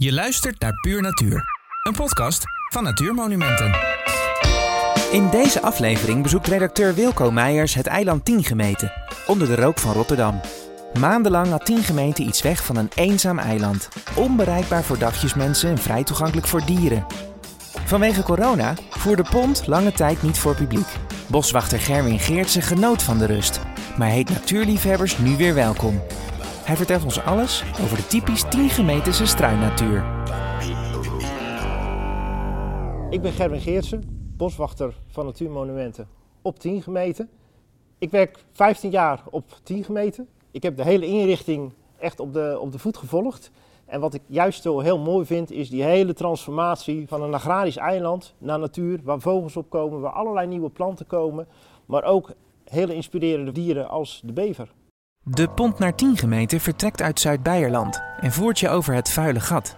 Je luistert naar Puur Natuur, een podcast van Natuurmonumenten. In deze aflevering bezoekt redacteur Wilco Meijers het eiland Tiengemeten, onder de rook van Rotterdam. Maandenlang had Tiengemeten iets weg van een eenzaam eiland, onbereikbaar voor dagjesmensen en vrij toegankelijk voor dieren. Vanwege corona voer de pont lange tijd niet voor publiek. Boswachter Gerwin Geertsen genoot van de rust, maar heet natuurliefhebbers nu weer welkom. Hij vertelt ons alles over de typisch 10 gemetense struinnatuur. Ik ben Gerwin Geertsen, boswachter van Natuurmonumenten op 10 gemeten. Ik werk 15 jaar op 10 gemeten. Ik heb de hele inrichting echt op de, op de voet gevolgd. En wat ik juist zo heel mooi vind, is die hele transformatie van een agrarisch eiland naar natuur, waar vogels op komen, waar allerlei nieuwe planten komen, maar ook hele inspirerende dieren als de bever. De pont naar 10 gemeenten vertrekt uit Zuid-Beierland en voert je over het vuile gat.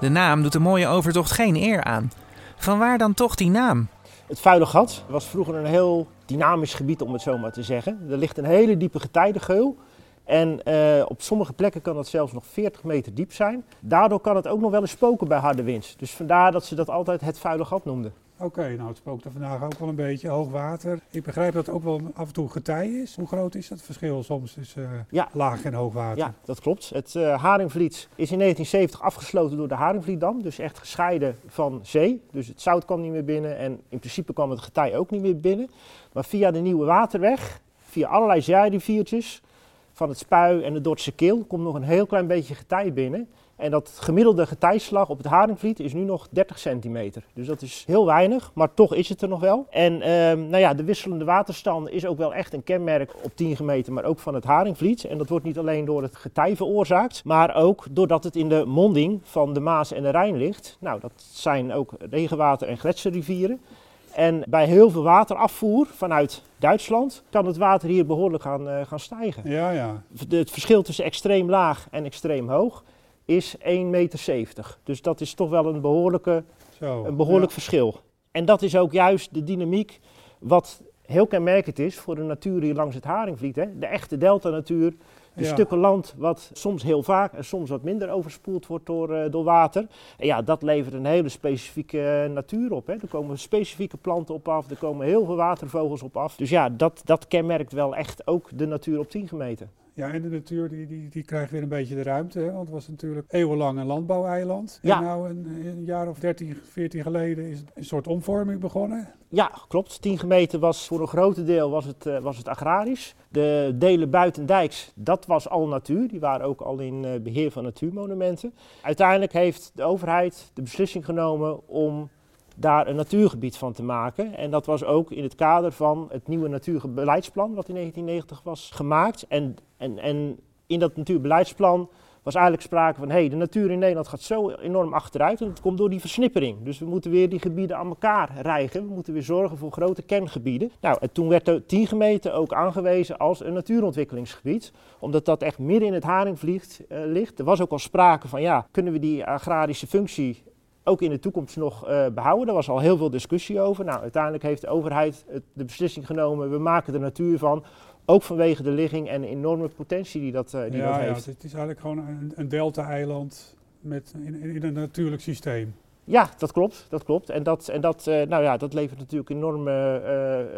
De naam doet de mooie overtocht geen eer aan. Vanwaar dan toch die naam? Het Vuile Gat was vroeger een heel dynamisch gebied, om het zo maar te zeggen. Er ligt een hele diepe getijdengeul. En eh, op sommige plekken kan het zelfs nog 40 meter diep zijn. Daardoor kan het ook nog wel eens spoken bij harde wind. Dus vandaar dat ze dat altijd het Vuile Gat noemden. Oké, nou het spookt er vandaag ook wel een beetje, hoog water. Ik begrijp dat het ook wel af en toe getij is. Hoe groot is dat verschil soms tussen uh, Ja. laag en hoog water? Ja, dat klopt. Het eh, Haringvliet is in 1970 afgesloten door de Haringvlietdam. Dus echt gescheiden van zee. Dus het zout kwam niet meer binnen en in principe kwam het getij ook niet meer binnen. Maar via de Nieuwe Waterweg, via allerlei zijriviertjes, van het Spui en de Dordtse Keel, komt nog een heel klein beetje getij binnen. En dat gemiddelde getijslag op het Haringvliet is nu nog 30 centimeter. Dus dat is heel weinig, maar toch is het er nog wel. En ehm, nou ja, de wisselende waterstand is ook wel echt een kenmerk op 10 gemeten, maar ook van het Haringvliet. En dat wordt niet alleen door het getij veroorzaakt, maar ook doordat het in de monding van de Maas en de Rijn ligt. Nou, dat zijn ook regenwater- en gletsjerrivieren. En bij heel veel waterafvoer vanuit Duitsland kan het water hier behoorlijk gaan, eh, gaan stijgen. Ja, ja. Het verschil tussen extreem laag en extreem hoog is 1,70 meter. Dus dat is toch wel een, behoorlijke, Zo. een behoorlijk Ja. verschil. En dat is ook juist de dynamiek wat heel kenmerkend is voor de natuur hier langs het Haringvliet. Hè? De echte delta-natuur, de Ja. stukken land wat soms heel vaak en soms wat minder overspoeld wordt door, eh, door water. En ja, dat levert een hele specifieke eh, natuur op. Hè? Er komen specifieke planten op af, er komen heel veel watervogels op af. Dus ja, dat, dat kenmerkt wel echt ook de natuur op 10 gemeten. Ja, en de natuur die, die, die krijgt weer een beetje de ruimte. Hè? Want het was natuurlijk eeuwenlang een landbouweiland. Ja. En nou een, een jaar of 13, 14 geleden is een soort omvorming begonnen. Ja, klopt. 10 gemeten was voor een groot deel was het, eh, was het agrarisch. De delen buitendijks, dat was al natuur. Die waren ook al in eh, beheer van natuurmonumenten. Uiteindelijk heeft de overheid de beslissing genomen om daar een natuurgebied van te maken. En dat was ook in het kader van het nieuwe natuurbeleidsplan wat in 1990 was gemaakt. En, en, en in dat natuurbeleidsplan was eigenlijk sprake van, hé, hey, de natuur in Nederland gaat zo enorm achteruit en dat komt door die versnippering. Dus we moeten weer die gebieden aan elkaar rijgen. We moeten weer zorgen voor grote kerngebieden. Nou, en toen werd de 10 gemeten ook aangewezen als een natuurontwikkelingsgebied, omdat dat echt midden in het Haringvliet eh, ligt. Er was ook al sprake van, ja, kunnen we die agrarische functie ook in de toekomst nog eh, behouden. Daar was al heel veel discussie over. Nou, uiteindelijk heeft de overheid het- de beslissing genomen, we maken er natuur van. Ook vanwege de ligging en de enorme potentie die dat, eh, die ja, dat ja, heeft. het is eigenlijk gewoon een, een delta-eiland met, in, in een natuurlijk systeem. Ja, dat klopt. Dat klopt. En dat, en dat, eh, nou ja, dat levert natuurlijk enorm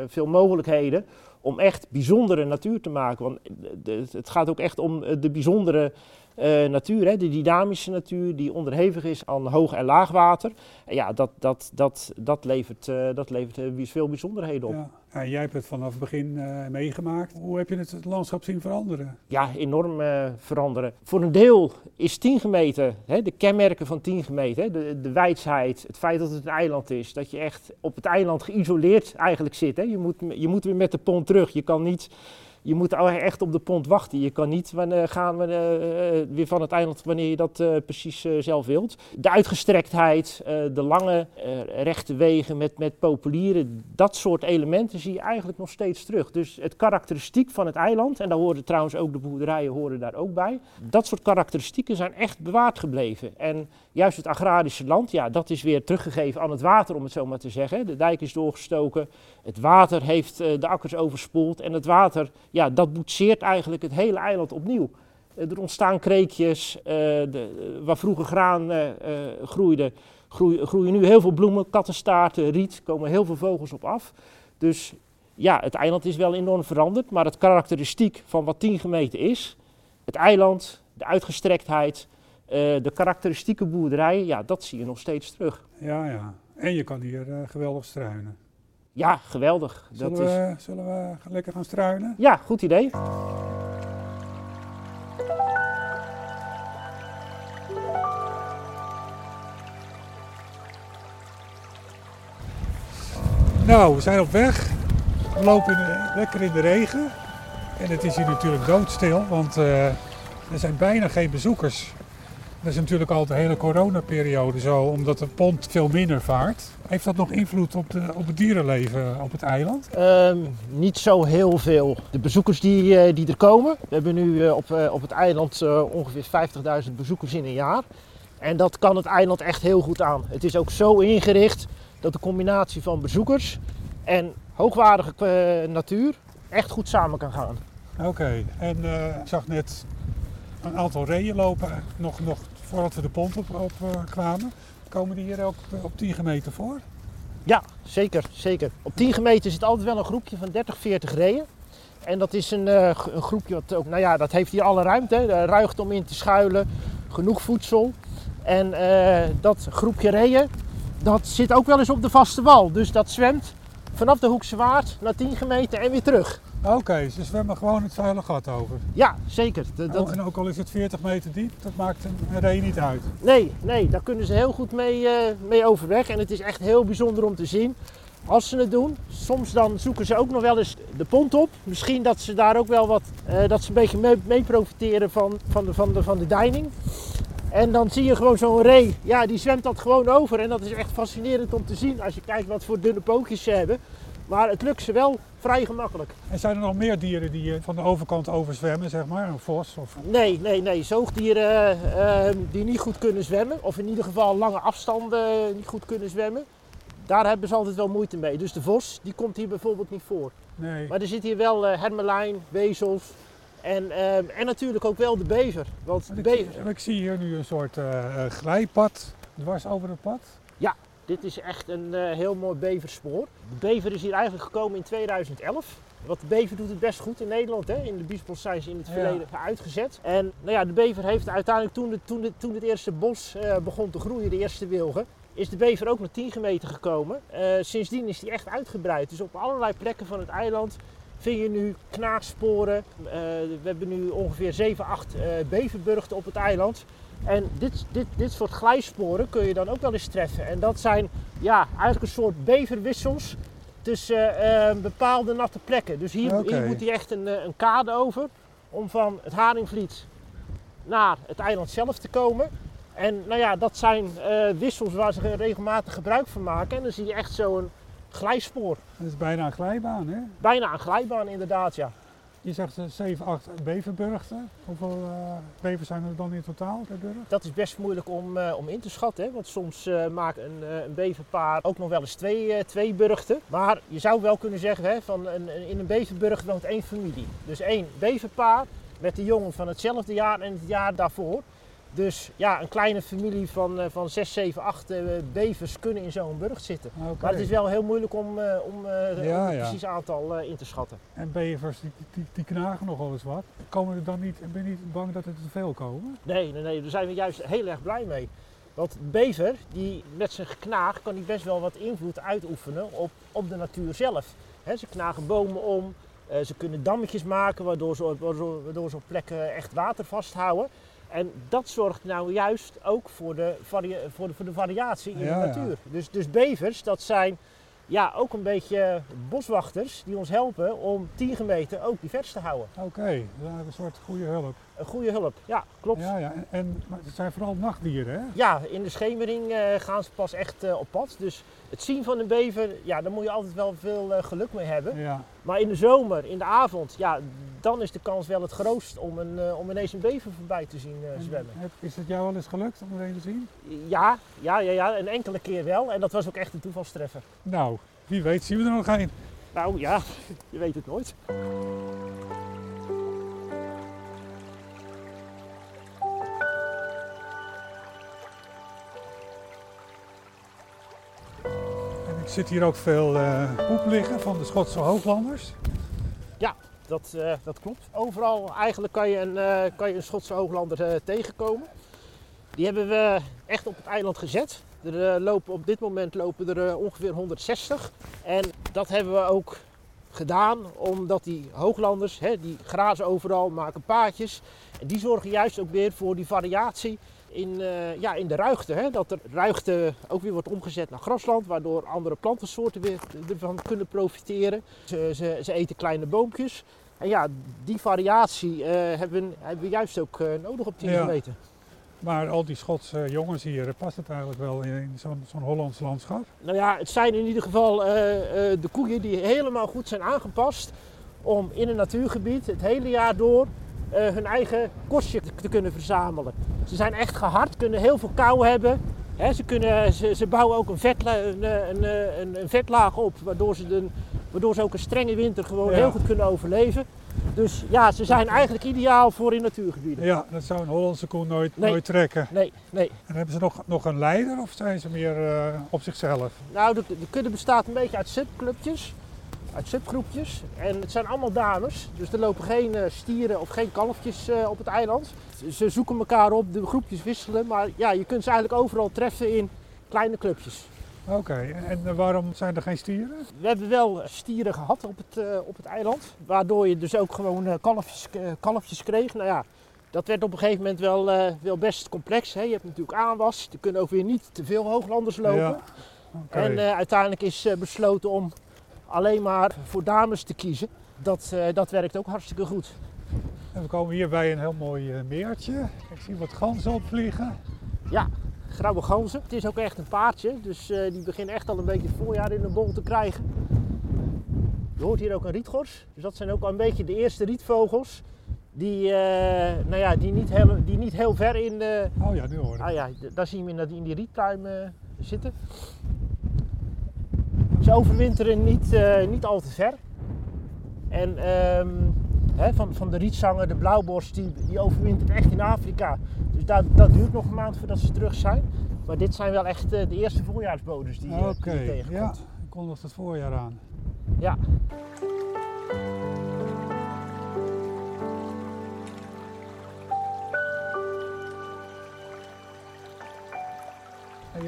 veel mogelijkheden om echt bijzondere natuur te maken. Want de- het gaat ook echt om eh, de bijzondere eh, natuur, hè, de dynamische natuur die onderhevig is aan hoog en laag water. En ja, dat, dat, dat, dat levert, eh, dat levert eh, bij- veel bijzonderheden op. Ja. Ja, jij hebt het vanaf het begin eh, meegemaakt. Hoe heb je het, het landschap zien veranderen? ja, enorm eh, veranderen. Voor een deel is 10 gemeten, hè, de kenmerken van 10 gemeten, hè, de, de wijsheid, het feit dat het een eiland is, dat je echt op het eiland geïsoleerd eigenlijk zit. Hè. Je, moet, je moet weer met de pont terug. Je kan niet. Je moet echt op de pont wachten. Je kan niet wanneer, gaan wanneer, eh, weer van het eiland wanneer je dat eh, precies eh, zelf wilt. De uitgestrektheid, eh, de lange eh, rechte wegen met, met populieren, dat soort elementen zie je eigenlijk nog steeds terug. Dus het karakteristiek van het eiland, en daar horen trouwens ook de boerderijen horen daar ook bij. Dat soort karakteristieken zijn echt bewaard gebleven. En juist het agrarische land, ja, dat is weer teruggegeven aan het water, om het zo maar te zeggen. De dijk is doorgestoken, het water heeft eh, de akkers overspoeld en het water, ja, dat boetseert eigenlijk het hele eiland opnieuw. Eh, er ontstaan kreekjes. eh, de, waar vroeger graan eh, eh, groeide, groeien, nu heel veel bloemen, kattenstaarten, riet. komen heel veel vogels op af. Dus ja, het eiland is wel enorm veranderd. Maar het karakteristiek van wat 10 gemeten is, het eiland, de uitgestrektheid, eh, de karakteristieke boerderij, ja, dat zie je nog steeds terug. Ja, ja. En je kan hier eh, geweldig struinen. Ja, geweldig. Zullen, Dat is... we, zullen we lekker gaan struinen? Ja, goed idee. Nou, we zijn op weg. We lopen in de- lekker in de regen. En het is hier natuurlijk doodstil, want eh, er zijn bijna geen bezoekers. Dat is natuurlijk al de hele coronaperiode zo, omdat de pont veel minder vaart. Heeft dat nog invloed op, de, op het dierenleven op het eiland? Ehm, niet zo heel veel. De bezoekers die, eh, die er komen. We hebben nu eh, op, eh, op het eiland ongeveer 50.000 bezoekers in een jaar. En dat kan het eiland echt heel goed aan. Het is ook zo ingericht dat de combinatie van bezoekers en hoogwaardige natuur echt goed samen kan gaan. Oké, en ik zag net een aantal reeën lopen, nog, nog voordat we de pont op, eh, kwamen. Komen die hier ook eh, op 10 meter voor? Ja, zeker, zeker. Op 10 gemeten zit altijd wel een groepje van 30, 40 reeën. En dat is een, eh, een groepje wat ook, nou ja, dat heeft hier alle ruimte. Er ruigt om in te schuilen, genoeg voedsel. En dat groepje reeën, dat zit ook wel eens op de vaste wal. Dus dat zwemt vanaf de Hoekse Waard naar 10 gemeten en weer terug. Oké, ze zwemmen gewoon het vuile gat over. Ja, zeker. De- dat, en ook al is het 40 meter diep, dat maakt een ree niet uit. Nee, nee, daar kunnen ze heel goed mee, eh, mee overweg. En het is echt heel bijzonder om te zien als ze het doen. Soms dan zoeken ze ook nog wel eens de pont op. Misschien dat ze daar ook wel wat, eh, dat ze een beetje mee, mee profiteren van, van, de, van, de, van de deining. En dan zie je gewoon zo'n ree, ja, die zwemt dat gewoon over. En dat is echt fascinerend om te zien als je kijkt wat voor dunne pootjes ze hebben. Maar het lukt ze wel vrij gemakkelijk. En zijn er nog meer dieren die eh, van de overkant overzwemmen, zeg maar? Een vos of... Nee, nee, nee. Zoogdieren eh, eh, die niet goed kunnen zwemmen, of in ieder geval lange afstanden niet goed kunnen zwemmen, daar hebben ze altijd wel moeite mee. Dus de vos, die komt hier bijvoorbeeld niet voor. Nee. Maar er zit hier wel eh hermelijn, wezels en, en natuurlijk ook wel de bever. Want de Ik, bever, ik zie hier nu een soort eh, glijpad dwars over het pad. Dit is echt een eh, heel mooi beverspoor. De bever is hier eigenlijk gekomen in 2011. Want de bever doet het best goed in Nederland. Hè? In de Biesbos zijn ze in het Ja. verleden uitgezet. En nou ja, de bever heeft uiteindelijk toen, de, toen, de, toen het eerste bos eh, begon te groeien, de eerste wilgen, is de bever ook naar 10 meter gekomen. Eh, sindsdien is die echt uitgebreid. Dus op allerlei plekken van het eiland vind je nu knaagsporen. We hebben nu ongeveer 7, 8 eh beverburgten op het eiland. En dit, dit, dit soort glijsporen kun je dan ook wel eens treffen. En dat zijn ja, eigenlijk een soort beverwissels tussen eh, bepaalde natte plekken. Dus hier, Oké. hier moet hij echt een, eh, een kade over om van het Haringvliet naar het eiland zelf te komen. En nou ja, dat zijn eh, wissels waar ze regelmatig gebruik van maken. En dan zie je echt zo'n glijspoor. Dat is bijna een glijbaan, hè? Bijna een glijbaan inderdaad, ja. Je zegt eh, 7, 8 beverburgten. Hoeveel eh, bevers zijn er dan in totaal per burcht? Dat is best moeilijk om, eh, om in te schatten. Hè? Want soms eh maakt een, eh, een beverpaar ook nog wel eens twee, eh, twee burchten. Maar je zou wel kunnen zeggen, hè, van een, in een beverburcht woont één familie. Dus één beverpaar met de jongen van hetzelfde jaar en het jaar daarvoor. Dus ja, een kleine familie van, eh, van 6, 7, 8 eh, bevers kunnen in zo'n burcht zitten. Maar het is wel heel moeilijk om, eh, om, eh, Ja, om het ja. precies aantal in te schatten. En bevers, die, die, die knagen nogal eens wat. Komen er dan niet, ben je niet bang dat er te veel komen? Nee, nee, nee, daar zijn we juist heel erg blij mee. Want bever, die met zijn geknaag, kan die best wel wat invloed uitoefenen op, op de natuur zelf. Ze knagen bomen om, ze kunnen dammetjes maken waardoor ze, waardoor, waardoor ze op plekken echt water vasthouden. En dat zorgt nou juist ook voor de, varia- voor de, voor de variatie in Ja, de ja. natuur. Dus, dus bevers, dat zijn ja, ook een beetje boswachters die ons helpen om 10 gemeten ook divers te houden. Oké, is eigenlijk een soort goede hulp. Een goede hulp, ja, klopt. Ja, ja. En, en maar het zijn vooral nachtdieren, hè? Ja, in de schemering eh, gaan ze pas echt eh, op pad. Dus het zien van een bever, ja, daar moet je altijd wel veel eh, geluk mee hebben. Ja. Maar in de zomer, in de avond, ja, dan is de kans wel het grootst om, een, om ineens een bever voorbij te zien En zwemmen. heb- Is het jou wel eens gelukt om er een te zien? Ja, ja, ja, ja, een enkele keer wel. En dat was ook echt een toevalstreffer. Nou, wie weet zien we er nog een. Nou ja, je weet het nooit. Zit hier ook veel uh, poep liggen van de Schotse hooglanders. Ja, dat, uh, dat klopt. Overal eigenlijk kan je een, uh, kan je een Schotse hooglander tegenkomen. Die hebben we echt op het eiland gezet. Er lopen, op dit moment lopen er ongeveer 160. En dat hebben we ook gedaan omdat die hooglanders, hè, die grazen overal, maken paadjes. En die zorgen juist ook weer voor die variatie in, uh, ja, in de ruigte. Hè? Dat er ruigte ook weer wordt omgezet naar grasland, waardoor andere plantensoorten weer ervan kunnen profiteren. Ze, ze, ze eten kleine boompjes. En ja, die variatie uh, hebben, hebben, we juist ook uh, nodig op 10 ja. meter. Maar al die Schotse jongens hier, past het eigenlijk wel in zo'n zo'n Hollands landschap? Nou ja, het zijn in ieder geval de koeien die helemaal goed zijn aangepast om in een natuurgebied het hele jaar door hun eigen kostje te kunnen verzamelen. Ze zijn echt gehard, kunnen heel veel kou hebben. ze, kunnen, ze, ze, bouwen ook een, vetla, een, een, een, een, vetlaag op, waardoor ze, de, waardoor ze ook een strenge winter gewoon ja. heel goed kunnen overleven. Dus ja, ze zijn eigenlijk ideaal voor in natuurgebieden. Ja, dat zou een Hollandse koe nooit, nee. nooit trekken. Nee, nee. En hebben ze nog, nog een leider of zijn ze meer uh, op zichzelf? Nou, de, de kudde bestaat een beetje uit subclubjes uit subgroepjes. En het zijn allemaal dames, dus er lopen geen uh, stieren of geen kalfjes uh, op het eiland. Ze zoeken elkaar op, de groepjes wisselen, maar ja, je kunt ze eigenlijk overal treffen in kleine clubjes. Oké, okay. en waarom zijn er geen stieren? We hebben wel stieren gehad op het, op het eiland, waardoor je dus ook gewoon kalfjes, kalfjes kreeg. Nou ja, dat werd op een gegeven moment wel, wel best complex. Hè? Je hebt natuurlijk aanwas, er kunnen ook weer niet te veel hooglanders lopen. Ja. Okay. En uiteindelijk is besloten om alleen maar voor dames te kiezen, dat, uh, dat werkt ook hartstikke goed. En we komen hier bij een heel mooi uh, meertje. Ik zie wat ganzen opvliegen. Ja, grauwe ganzen. Het is ook echt een paardje, dus uh, die beginnen echt al een beetje het voorjaar in de bol te krijgen. Je hoort hier ook een rietgors, dus dat zijn ook al een beetje de eerste rietvogels. Die, nou ja, die, niet heel, die niet heel ver in de... Oh ja, nu hoor ik. Ah ja, daar zien we in, in die rietpruim zitten. Ze overwinteren niet, uh, niet al te ver. En um, hè, van, van de rietzanger, de blauwborst, die, die overwintert echt in Afrika. Dus dat, dat duurt nog een maand voordat ze terug zijn. Maar dit zijn wel echt uh, de eerste voorjaarsbodems die, okay. die je tegenkomt. Ja, ik kom nog het voorjaar aan. Ja.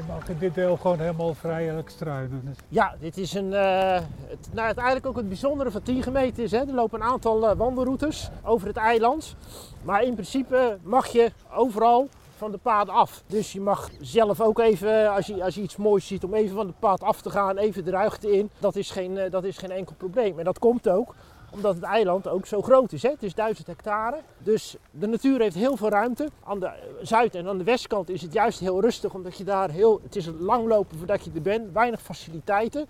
Mag in dit deel gewoon helemaal vrijelijk struinen. Ja, dit is een, uh, het, nou, het eigenlijk ook het bijzondere van 10 gemeten is. Hè. Er lopen een aantal uh, wandelroutes over het eiland. Maar in principe mag je overal van de paad af. Dus je mag zelf ook even, als je, als je iets moois ziet, om even van de pad af te gaan, even de ruigte in. Dat is geen, dat is geen enkel probleem. En dat komt ook omdat het eiland ook zo groot is. Hè? Het is 1000 hectare. Dus de natuur heeft heel veel ruimte. Aan de zuid- en aan de westkant is het juist heel rustig. Omdat je daar heel... Het is langlopen voordat je er bent. Weinig faciliteiten.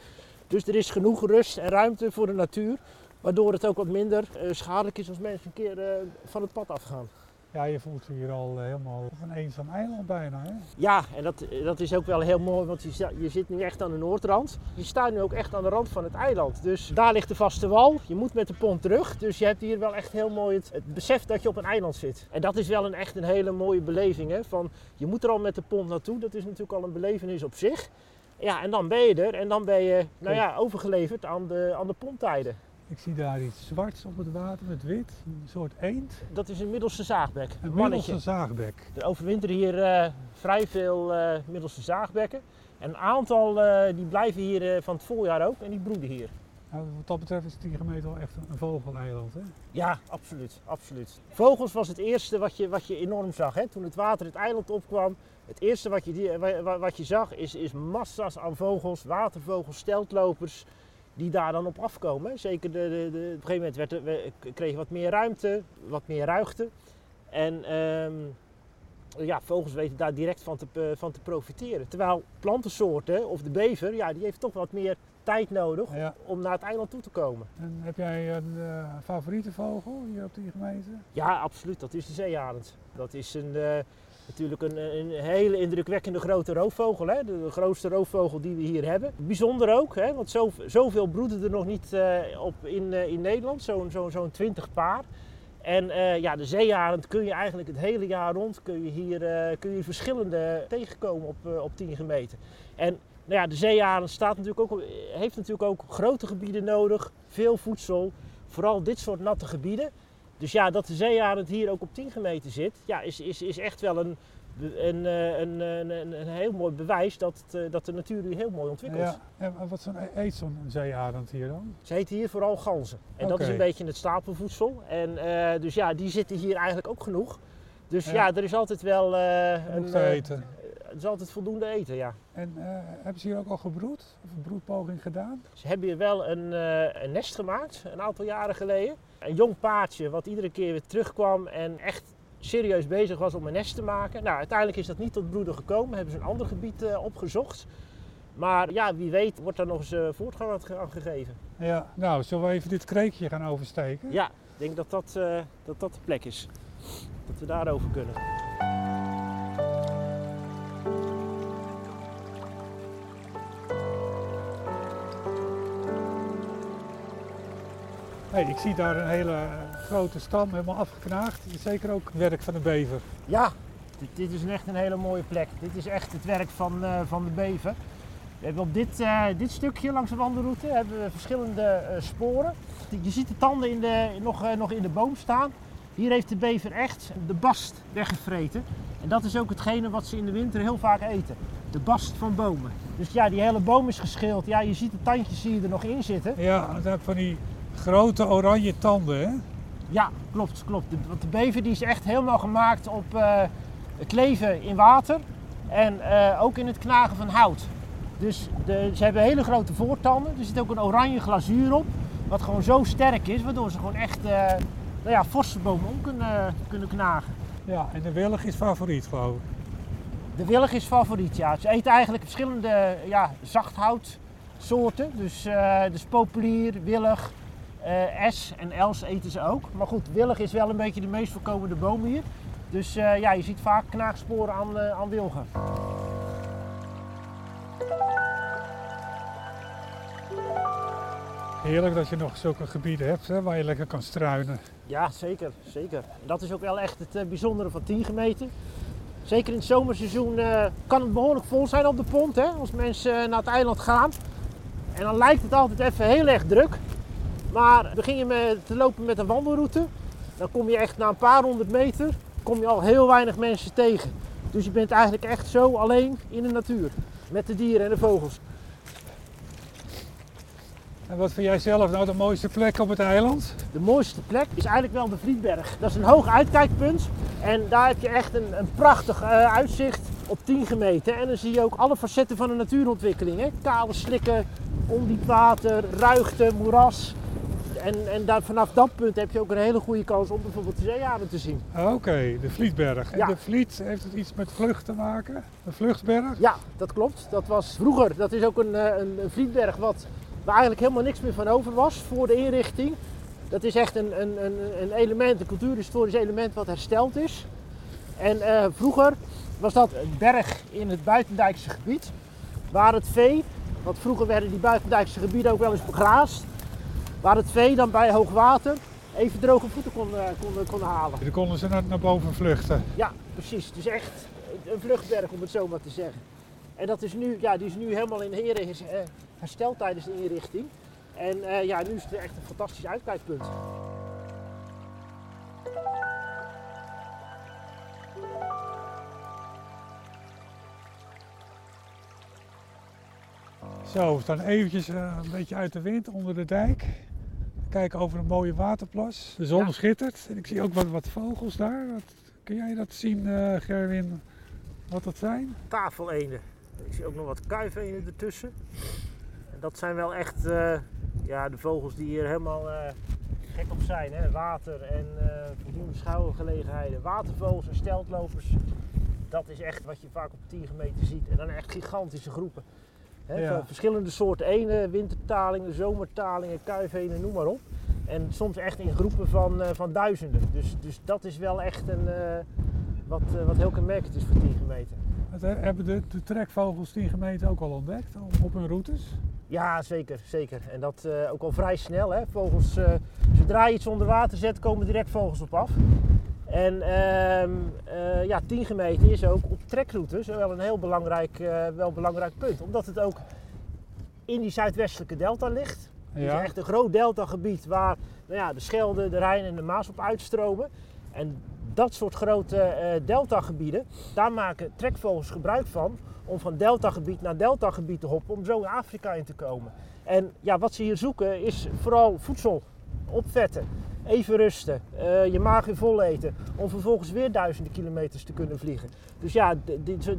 Dus er is genoeg rust en ruimte voor de natuur. Waardoor het ook wat minder uh, schadelijk is als mensen een keer uh, van het pad afgaan. Ja, je voelt hier al eh, helemaal op een eenzaam eiland bijna. Hè? Ja, en dat, dat is ook wel heel mooi, want je, je zit nu echt aan de noordrand. Je staat nu ook echt aan de rand van het eiland. Dus daar ligt de vaste wal. Je moet met de pont terug. Dus je hebt hier wel echt heel mooi het, het besef dat je op een eiland zit. En dat is wel een, echt een hele mooie beleving. Hè? Van, je moet er al met de pont naartoe. Dat is natuurlijk al een belevenis op zich. Ja, en dan ben je er en dan ben je nou ja, overgeleverd aan de, aan de ponttijden. Ik zie daar iets zwarts op het water met wit, een soort eend. Dat is een middelste zaagbek. Een middelste zaagbek. Er overwinteren hier uh, vrij veel uh, middelste zaagbekken. En een aantal uh, die blijven hier van het voorjaar ook en die broeden hier. Nou, wat dat betreft is Tiegermeet wel echt een vogeleiland, hè? Ja, absoluut, absoluut. Vogels was het eerste wat je, wat je enorm zag. Hè? Toen het water het eiland opkwam, het eerste wat je, wat je zag is, is massa's aan vogels, watervogels, steltlopers die daar dan op afkomen. Zeker de, de, de, op een gegeven moment werd er, we kregen wat meer ruimte, wat meer ruigte. En um, ja, vogels weten daar direct van te, van te profiteren. Terwijl plantensoorten, of de bever, ja, die heeft toch wat meer tijd nodig ja. om naar het eiland toe te komen. En heb jij een uh, favoriete vogel hier op die gemeente? Ja, absoluut. Dat is de zeearend. Dat is een... Uh, Natuurlijk een, een, hele indrukwekkende grote roofvogel. Hè? De, grootste roofvogel die we hier hebben. Bijzonder ook, hè? want zo, zoveel broeden er nog niet uh, op in, uh, in Nederland. Zo'n zo, zo 20 paar. En eh, ja, de zeearend kun je eigenlijk het hele jaar rond kun je hier, eh, kun je verschillende tegenkomen op, eh, op 10 gemeten. En nou ja, de zeearend staat natuurlijk ook, heeft natuurlijk ook grote gebieden nodig, veel voedsel, vooral dit soort natte gebieden. Dus ja, dat de zeearend hier ook op 10 gemeten zit, ja, is, is, is echt wel een, een, een, een, een, een heel mooi bewijs dat, het, dat de natuur hier heel mooi ontwikkeld. Ja. En wat zo'n eet zo'n zeearend hier dan? Ze eten hier vooral ganzen. En dat is een beetje het stapelvoedsel. En eh, dus ja, die zitten hier eigenlijk ook genoeg. Dus ja, Ja. er is altijd wel eh, Genoeg een, te eh, eten. Er is altijd voldoende eten, ja. En eh, hebben ze hier ook al gebroed? Of een broedpoging gedaan? Ze hebben hier wel een, eh, een nest gemaakt, een aantal jaren geleden. Een jong paardje wat iedere keer weer terugkwam en echt serieus bezig was om een nest te maken. Nou, uiteindelijk is dat niet tot broeden gekomen, hebben ze een ander gebied eh, opgezocht. Maar ja, wie weet wordt daar nog eens voortgang aan ge- aan gegeven. Ja. Nou, zullen we even dit kreekje gaan oversteken? Ja, ik denk dat dat, dat dat de plek is. Dat we daarover kunnen. Hey, ik zie daar een hele grote stam helemaal afgeknaagd. Zeker ook werk van de bever. Ja, dit, dit is echt een hele mooie plek. Dit is echt het werk van, eh, van de bever. We hebben op dit, eh, dit stukje langs de wandelroute hebben we verschillende eh, sporen. Je ziet de tanden in de, nog, nog in de boom staan. Hier heeft de bever echt de bast weggevreten. En dat is ook hetgene wat ze in de winter heel vaak eten. De bast van bomen. Dus ja, die hele boom is geschild. Ja, je ziet de tandjes zie je er nog in zitten. Ja, dat heb van die grote oranje tanden, hè? Ja, klopt, klopt. De, want de bever die is echt helemaal gemaakt op eh, het leven in water en eh, ook in het knagen van hout. Dus de, ze hebben hele grote voortanden. Er zit ook een oranje glazuur op, wat gewoon zo sterk is, waardoor ze gewoon echt eh nou ja, forse bomen om kunnen, kunnen knagen. Ja, en de willig is favoriet, geloof ik. De willig is favoriet, ja. Ze eten eigenlijk verschillende ja, zachthoutsoorten. Dus, dus populier, willig, es en els eten ze ook. Maar goed, willig is wel een beetje de meest voorkomende boom hier. Dus eh, ja, je ziet vaak knaagsporen aan, eh, aan wilgen. Heerlijk dat je nog zulke gebieden hebt hè, waar je lekker kan struinen. Ja, zeker, zeker. Dat is ook wel echt het eh, bijzondere van 10 gemeten. Zeker in het zomerseizoen eh, kan het behoorlijk vol zijn op de pont, hè, als mensen eh, naar het eiland gaan. En dan lijkt het altijd even heel erg druk. Maar begin je met, te lopen met een wandelroute, dan kom je echt na een paar honderd meter kom je al heel weinig mensen tegen. Dus je bent eigenlijk echt zo alleen in de natuur. Met de dieren en de vogels. En wat vind jij zelf nou de mooiste plek op het eiland? De mooiste plek is eigenlijk wel de Vlietberg. Dat is een hoog uitkijkpunt. En daar heb je echt een, een prachtig eh, uitzicht op 10 gemeten. En dan zie je ook alle facetten van de natuurontwikkeling. Hè? Kale slikken, ondiep water, ruigte, moeras. En, en daar, vanaf dat punt heb je ook een hele goede kans om bijvoorbeeld de zeearend te zien. Oké, de Vlietberg. En de Vliet, heeft het iets met vlucht te maken? De vluchtberg? Ja, dat klopt. Dat was vroeger. Dat is ook een, eh, een, een vlietberg wat, waar eigenlijk helemaal niks meer van over was voor de inrichting. Dat is echt een, een, een, een element, een cultuurhistorisch element wat hersteld is. En eh, vroeger was dat een berg in het buitendijkse gebied. Waar het vee, want vroeger werden die buitendijkse gebieden ook wel eens begraasd. Waar het vee dan bij hoog water even droge voeten kon, eh, kon, kon halen. Dan konden ze naar, naar boven vluchten. Ja, precies. Dus echt een vluchtberg om het zo maar te zeggen. En dat is nu, ja, die is nu helemaal in heren eh, hersteld tijdens de inrichting. En eh, ja, nu is het echt een fantastisch uitkijkpunt. Zo, we staan eventjes eh, een beetje uit de wind onder de dijk. Kijken over een mooie waterplas. De zon Ja. schittert. En ik zie ook wat, wat vogels daar. Wat, kun jij dat zien, eh, Gerwin? Wat dat zijn? Tafeleenden. Ik zie ook nog wat kuifeenden ertussen. En dat zijn wel echt eh, ja, de vogels die hier helemaal eh, gek op zijn. Hè? Water en eh, voldoende schouwgelegenheden. Watervogels en steltlopers. Dat is echt wat je vaak op 10 meter ziet. En dan echt gigantische groepen. Hè, Ja. Van verschillende soorten enen, wintertalingen, zomertalingen, kuifenen, noem maar op. En soms echt in groepen van, eh, van duizenden. Dus, dus dat is wel echt een, eh, wat, eh, wat heel kenmerkend is voor 10 meter. Wat, eh, hebben de, de trekvogels 10 gemeenten ook al ontdekt op- hun routes? Ja, zeker, zeker. En dat ook al vrij snel. Hè. Vogels, zodra je iets onder water zet, komen direct vogels op af. En uh, uh, ja, 10 gemeten is ook op trekroutes wel een heel belangrijk, wel belangrijk punt. Omdat het ook in die zuidwestelijke delta ligt. Het is echt een groot deltagebied waar nou ja, de Schelde, de Rijn en de Maas op uitstromen. En dat soort grote deltagebieden, daar maken trekvogels gebruik van om van deltagebied naar deltagebied te hoppen, om zo in Afrika in te komen. En ja, wat ze hier zoeken is vooral voedsel, opvetten, even rusten, uh, je maag weer vol eten, om vervolgens weer duizenden kilometers te kunnen vliegen. Dus ja,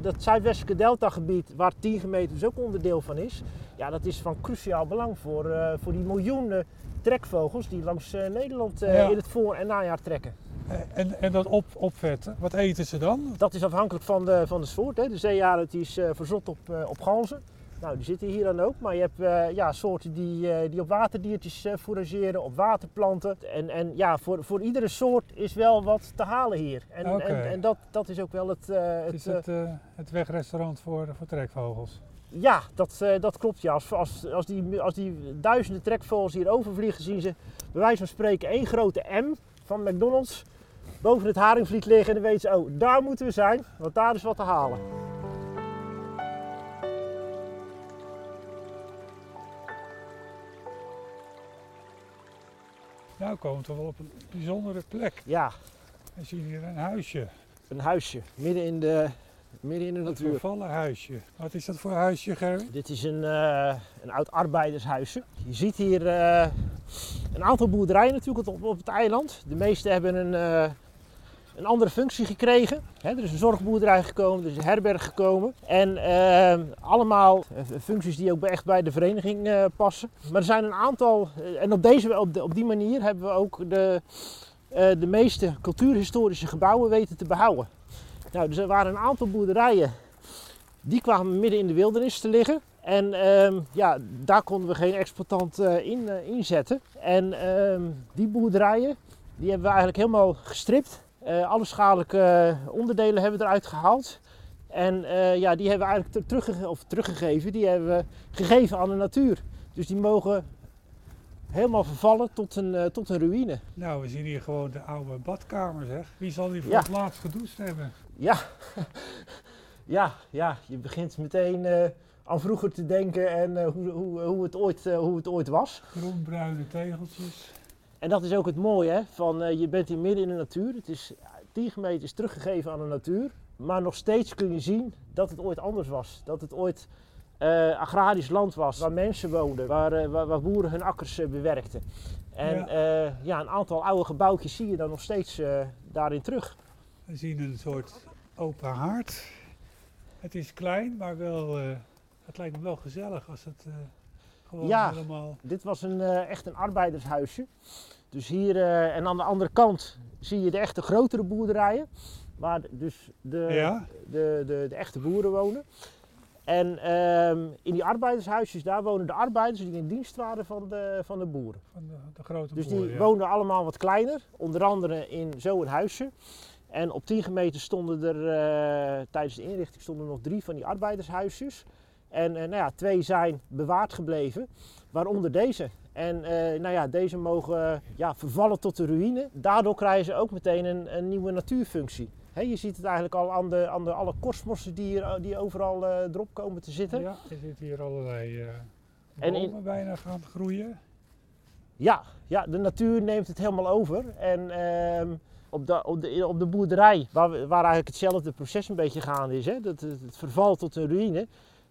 dat zuidwestelijke deltagebied, waar 10 gemeten dus ook onderdeel van is, ja, dat is van cruciaal belang voor, uh, voor die miljoenen trekvogels die langs uh, Nederland in het voor- en najaar trekken. En, en dat op, opvetten, wat eten ze dan? Dat is afhankelijk van de, van de soort. Hè. De zeearend is verzot op, op ganzen. Nou, die zitten hier dan ook. Maar je hebt uh, ja, soorten die, die op waterdiertjes fourageren, op waterplanten. En, en ja, voor, voor iedere soort is wel wat te halen hier. En, okay. en, en, dat, dat is ook wel het... het is het, het wegrestaurant voor, voor trekvogels? Ja, dat, dat klopt. Ja. Als, als, als, die, als die duizenden trekvogels hier overvliegen, zien ze bij wijze van spreken één grote M van McDonald's boven het haringvliet liggen en dan weten ze, oh, daar moeten we zijn, want daar is wat te halen. Nou komen we wel op een bijzondere plek. Ja. We zien hier een huisje. Een huisje, midden in de, midden in de natuur. Een vervallen huisje. Wat is dat voor huisje, Gerry? Dit is een, uh, een oud arbeidershuisje. Je ziet hier uh, een aantal boerderijen natuurlijk op, op het eiland. De meeste hebben een, uh, een andere functie gekregen. He, er is een zorgboerderij gekomen, er is een herberg gekomen. En uh, allemaal functies die ook echt bij de vereniging uh, passen. Maar er zijn een aantal, en op, deze, op, die manier hebben we ook de, uh, de meeste cultuurhistorische gebouwen weten te behouden. Nou, dus er waren een aantal boerderijen die kwamen midden in de wildernis te liggen. En uh, ja, daar konden we geen exploitant in inzetten. En ehm, die boerderijen, die hebben we eigenlijk helemaal gestript. Uh, alle schadelijke onderdelen hebben we eruit gehaald. En uh, ja, die hebben we eigenlijk terugge of teruggegeven. Die hebben we gegeven aan de natuur. Dus die mogen helemaal vervallen tot een, uh, tot een ruïne. Nou, we zien hier gewoon de oude badkamer, zeg. Wie zal die voor ja. het laatst gedoucht hebben? Ja, ja, ja, je begint meteen aan vroeger te denken en hoe, hoe, hoe, het ooit, hoe het ooit was. Groenbruine tegeltjes. En dat is ook het mooie, hè? van uh, je bent hier midden in de natuur. Het is 10 meter is teruggegeven aan de natuur. Maar nog steeds kun je zien dat het ooit anders was. Dat het ooit uh, agrarisch land was, waar mensen woonden, waar, uh, waar, waar boeren hun akkers bewerkten. En ja. ja. een aantal oude gebouwtjes zie je dan nog steeds daarin terug. We zien een soort open haard. Het is klein, maar wel, het lijkt me wel gezellig als het gewoon ja, helemaal... dit was een, uh, echt een arbeidershuisje. Dus hier uh, en aan de andere kant zie je de echte grotere boerderijen. Waar dus de, ja. de, de, de, echte boeren wonen. En um, in die arbeidershuisjes, daar wonen de arbeiders die in dienst waren van de, van de boeren. Van de, de grote dus boeren, die ja. woonden allemaal wat kleiner, onder andere in zo'n huisje. En op 10 gemeenten stonden er uh, tijdens de inrichting stonden er nog drie van die arbeidershuisjes. En uh, nou ja, twee zijn bewaard gebleven, waaronder deze. En uh, nou ja, deze mogen ja, vervallen tot de ruïne. Daardoor krijgen ze ook meteen een, een nieuwe natuurfunctie. He, je ziet het eigenlijk al aan, de, aan de, alle korstmossen die, hier, die overal uh, erop komen te zitten. Ja, je ziet hier allerlei bomen en in, bijna gaan groeien. Ja, ja, de natuur neemt het helemaal over. En ehm, op, de, op, de, op de boerderij, waar, waar eigenlijk hetzelfde proces een beetje gaande is, hè, dat, het, het verval tot een ruïne,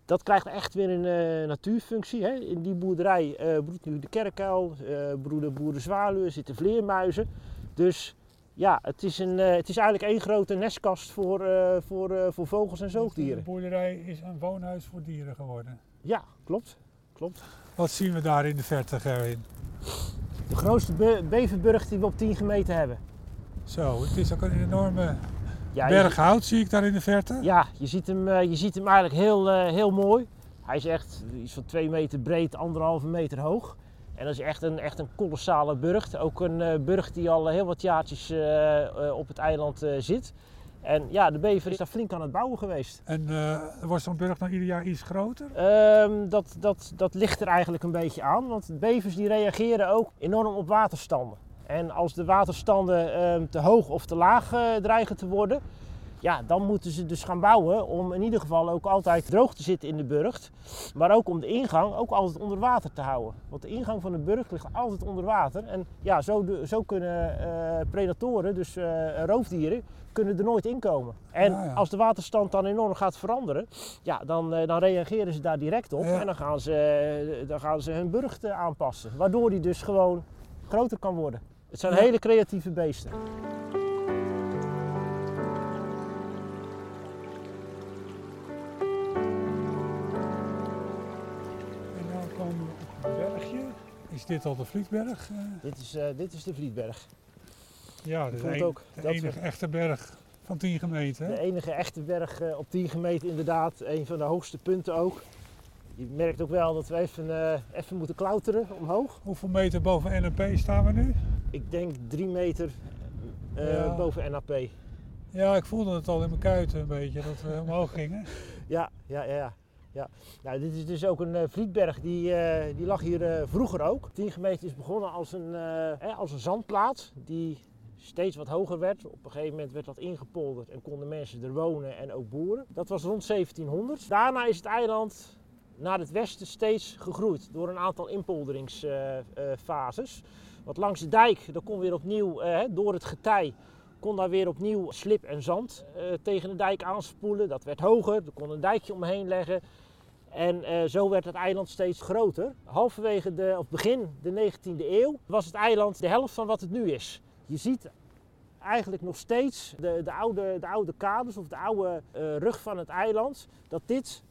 dat krijgt echt weer een uh, natuurfunctie. Hè. In die boerderij uh, broedt nu de kerkuil, uh, broeden boerenzwaluwen, zitten vleermuizen. Dus ja, het is, een, het is eigenlijk één grote nestkast voor, voor, voor vogels en zoogdieren. De boerderij is een woonhuis voor dieren geworden. Ja, klopt. klopt. Wat zien we daar in de verte, Gerwin? De grootste be beverburg die we op 10 gemeten hebben. Zo, het is ook een enorme ja, berg hout zie ik daar in de verte. Ja, je ziet hem, uh, je ziet hem eigenlijk heel, uh, heel mooi. Hij is echt iets van 2 meter breed, anderhalve meter hoog. En dat is echt een, echt een kolossale burcht. Ook een uh, burcht die al heel wat jaartjes op het eiland zit. En ja, de bever is daar flink aan het bouwen geweest. En uh, wordt zo'n burg dan ieder jaar iets groter? Um, dat, dat, dat ligt er eigenlijk een beetje aan, want bevers die reageren ook enorm op waterstanden. En als de waterstanden um, te hoog of te laag uh, dreigen te worden, ja, dan moeten ze dus gaan bouwen om in ieder geval ook altijd droog te zitten in de burcht. Maar ook om de ingang ook altijd onder water te houden. Want de ingang van de burcht ligt altijd onder water. En ja, zo, zo kunnen uh, predatoren, dus uh, roofdieren, kunnen er nooit inkomen. En ja. als de waterstand dan enorm gaat veranderen, ja, dan, uh, dan reageren ze daar direct op. Ja. En dan gaan, ze, dan gaan ze hun burcht aanpassen. Waardoor die dus gewoon groter kan worden. Het zijn hele creatieve beesten. Is dit al de Vlietberg? Dit is, uh, dit is de Vlietberg. Ja, dat is een, ook, de enige echte berg van 10 gemeten. De enige echte berg op 10 gemeten inderdaad. Een van de hoogste punten ook. Je merkt ook wel dat we even, uh, even moeten klauteren omhoog. Hoeveel meter boven NAP staan we nu? Ik denk 3 meter ja. boven NAP. Ja, ik voelde het al in mijn kuiten een beetje dat we omhoog gingen. ja, ja, ja. Ja, nou, dit is dus ook een uh, Vlietberg, die, uh, die lag hier vroeger ook. Tiengemeente is begonnen als een, als een zandplaats die steeds wat hoger werd. Op een gegeven moment werd dat ingepolderd en konden mensen er wonen en ook boeren. Dat was rond 1700. Daarna is het eiland naar het westen steeds gegroeid door een aantal inpolderingsfases. Want langs de dijk, daar kon weer opnieuw door het getij kon daar weer opnieuw slip en zand uh, tegen de dijk aanspoelen. Dat werd hoger, er kon een dijkje omheen leggen. En uh, zo werd het eiland steeds groter. Halverwege de, of begin de 19e eeuw was het eiland de helft van wat het nu is. Je ziet eigenlijk nog steeds de, de, oude, de oude kaders of de oude rug van het eiland. Dat dit,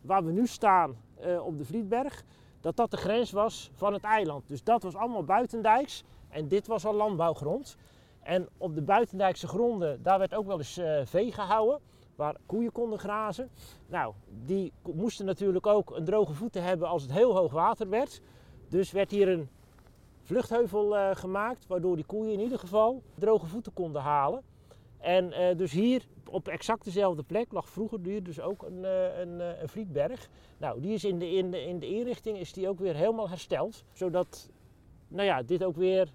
waar we nu staan uh, op de Vlietberg, dat dat de grens was van het eiland. Dus dat was allemaal buitendijks en dit was al landbouwgrond. En op de buitendijkse gronden, daar werd ook wel eens uh, vee gehouden waar koeien konden grazen. Nou, die moesten natuurlijk ook een droge voeten hebben als het heel hoog water werd. Dus werd hier een vluchtheuvel uh, gemaakt, waardoor die koeien in ieder geval droge voeten konden halen. En uh, dus hier op exact dezelfde plek lag vroeger hier dus ook een, uh, een, een Vlietberg. Nou, die is in de, in, de, in de inrichting is die ook weer helemaal hersteld. Zodat nou ja, dit ook weer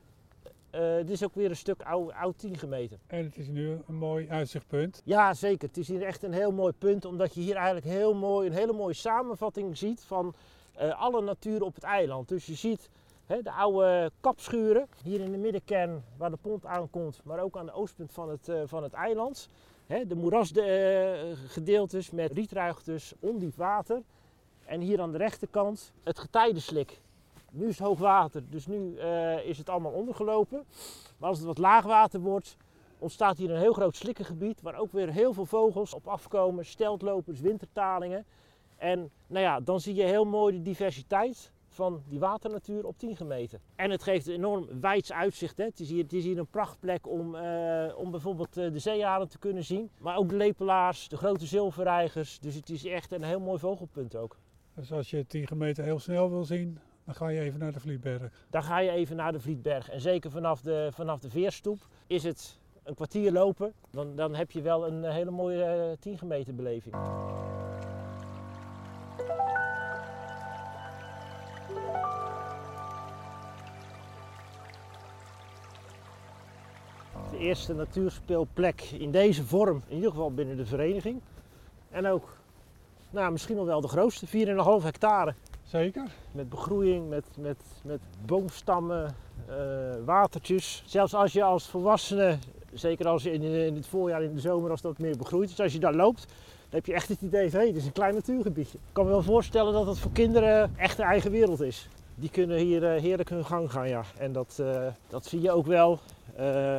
uh, dit is ook weer een stuk oud, oud 10 gemeten. En het is nu een mooi uitzichtpunt. Ja, zeker. Het is hier echt een heel mooi punt, omdat je hier eigenlijk heel mooi, een hele mooie samenvatting ziet van uh, alle natuur op het eiland. Dus je ziet de oude kapschuren hier in de middenkern waar de pont aankomt, maar ook aan de oostpunt van het, uh, van het eiland. De moerasgedeeltes met rietruigtes, ondiep water. En hier aan de rechterkant het getijdenslik. Nu is het hoog water, dus nu uh, is het allemaal ondergelopen. Maar als het wat laag water wordt, ontstaat hier een heel groot slikkengebied waar ook weer heel veel vogels op afkomen, steltlopers, wintertalingen. En nou ja, dan zie je heel mooi de diversiteit van die waternatuur op 10 gemeten. En het geeft een enorm wijds uitzicht. Hè. Het, is hier, het is hier een prachtplek om, uh, om bijvoorbeeld uh, de zeeharen te kunnen zien. Maar ook de lepelaars, de grote zilverreigers. Dus het is echt een heel mooi vogelpunt ook. Dus als je 10 gemeten heel snel wil zien, dan ga je even naar de Vlietberg. Dan ga je even naar de Vlietberg. En zeker vanaf de, vanaf de Veerstoep is het een kwartier lopen. Dan, dan heb je wel een hele mooie uh, 10 gemeten beleving. De eerste natuurspeelplek in deze vorm, in ieder geval binnen de vereniging. En ook nou, misschien nog wel de grootste, 4,5 hectare. Zeker. Met begroeiing, met, met, met boomstammen, uh, watertjes. Zelfs als je als volwassene, zeker als je in, in, het voorjaar, in de zomer, als dat meer begroeid is, als je daar loopt, dan heb je echt het idee van hé, hey, dit is een klein natuurgebiedje. Ik kan me wel voorstellen dat het voor kinderen echt een eigen wereld is. Die kunnen hier uh, heerlijk hun gang gaan, ja. En dat, uh, dat zie je ook wel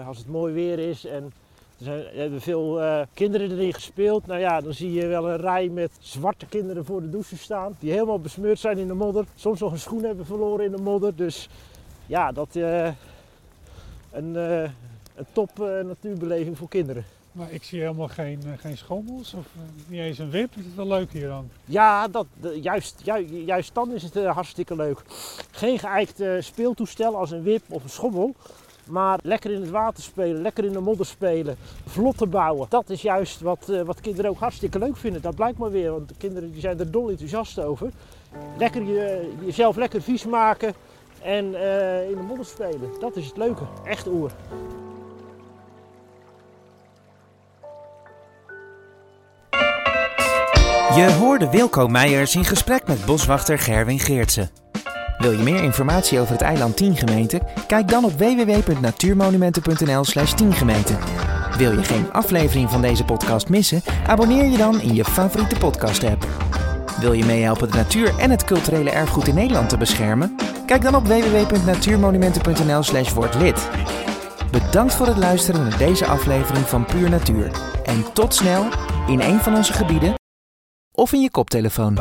als het mooi weer is en er, zijn, er hebben veel kinderen erin gespeeld. Nou ja, dan zie je wel een rij met zwarte kinderen voor de douche staan. Die helemaal besmeurd zijn in de modder. Soms nog een schoen hebben verloren in de modder. Dus ja, dat uh, een, uh, een top natuurbeleving voor kinderen. Maar ik zie helemaal geen, geen schommels of niet eens een wip. Is het wel leuk hier dan? Ja, dat, juist, juist, dan is het hartstikke leuk. Geen geëikt speeltoestel als een wip of een schommel. Maar lekker in het water spelen, lekker in de modder spelen, vlotten bouwen. Dat is juist wat, wat kinderen ook hartstikke leuk vinden. Dat blijkt maar weer, want de kinderen die zijn er dol enthousiast over. Lekker je, jezelf lekker vies maken en in de modder spelen. Dat is het leuke. Echt oer. Je hoorde Wilco Meijers in gesprek met boswachter Gerwin Geertsen. Wil je meer informatie over het eiland Tiengemeente? Kijk dan op www.natuurmonumenten.nl slash tiengemeente. Wil je geen aflevering van deze podcast missen? Abonneer je dan in je favoriete podcast app. Wil je meehelpen de natuur en het culturele erfgoed in Nederland te beschermen? Kijk dan op www.natuurmonumenten.nl slash word lid. Bedankt voor het luisteren naar deze aflevering van Puur Natuur. En tot snel in een van onze gebieden of in je koptelefoon.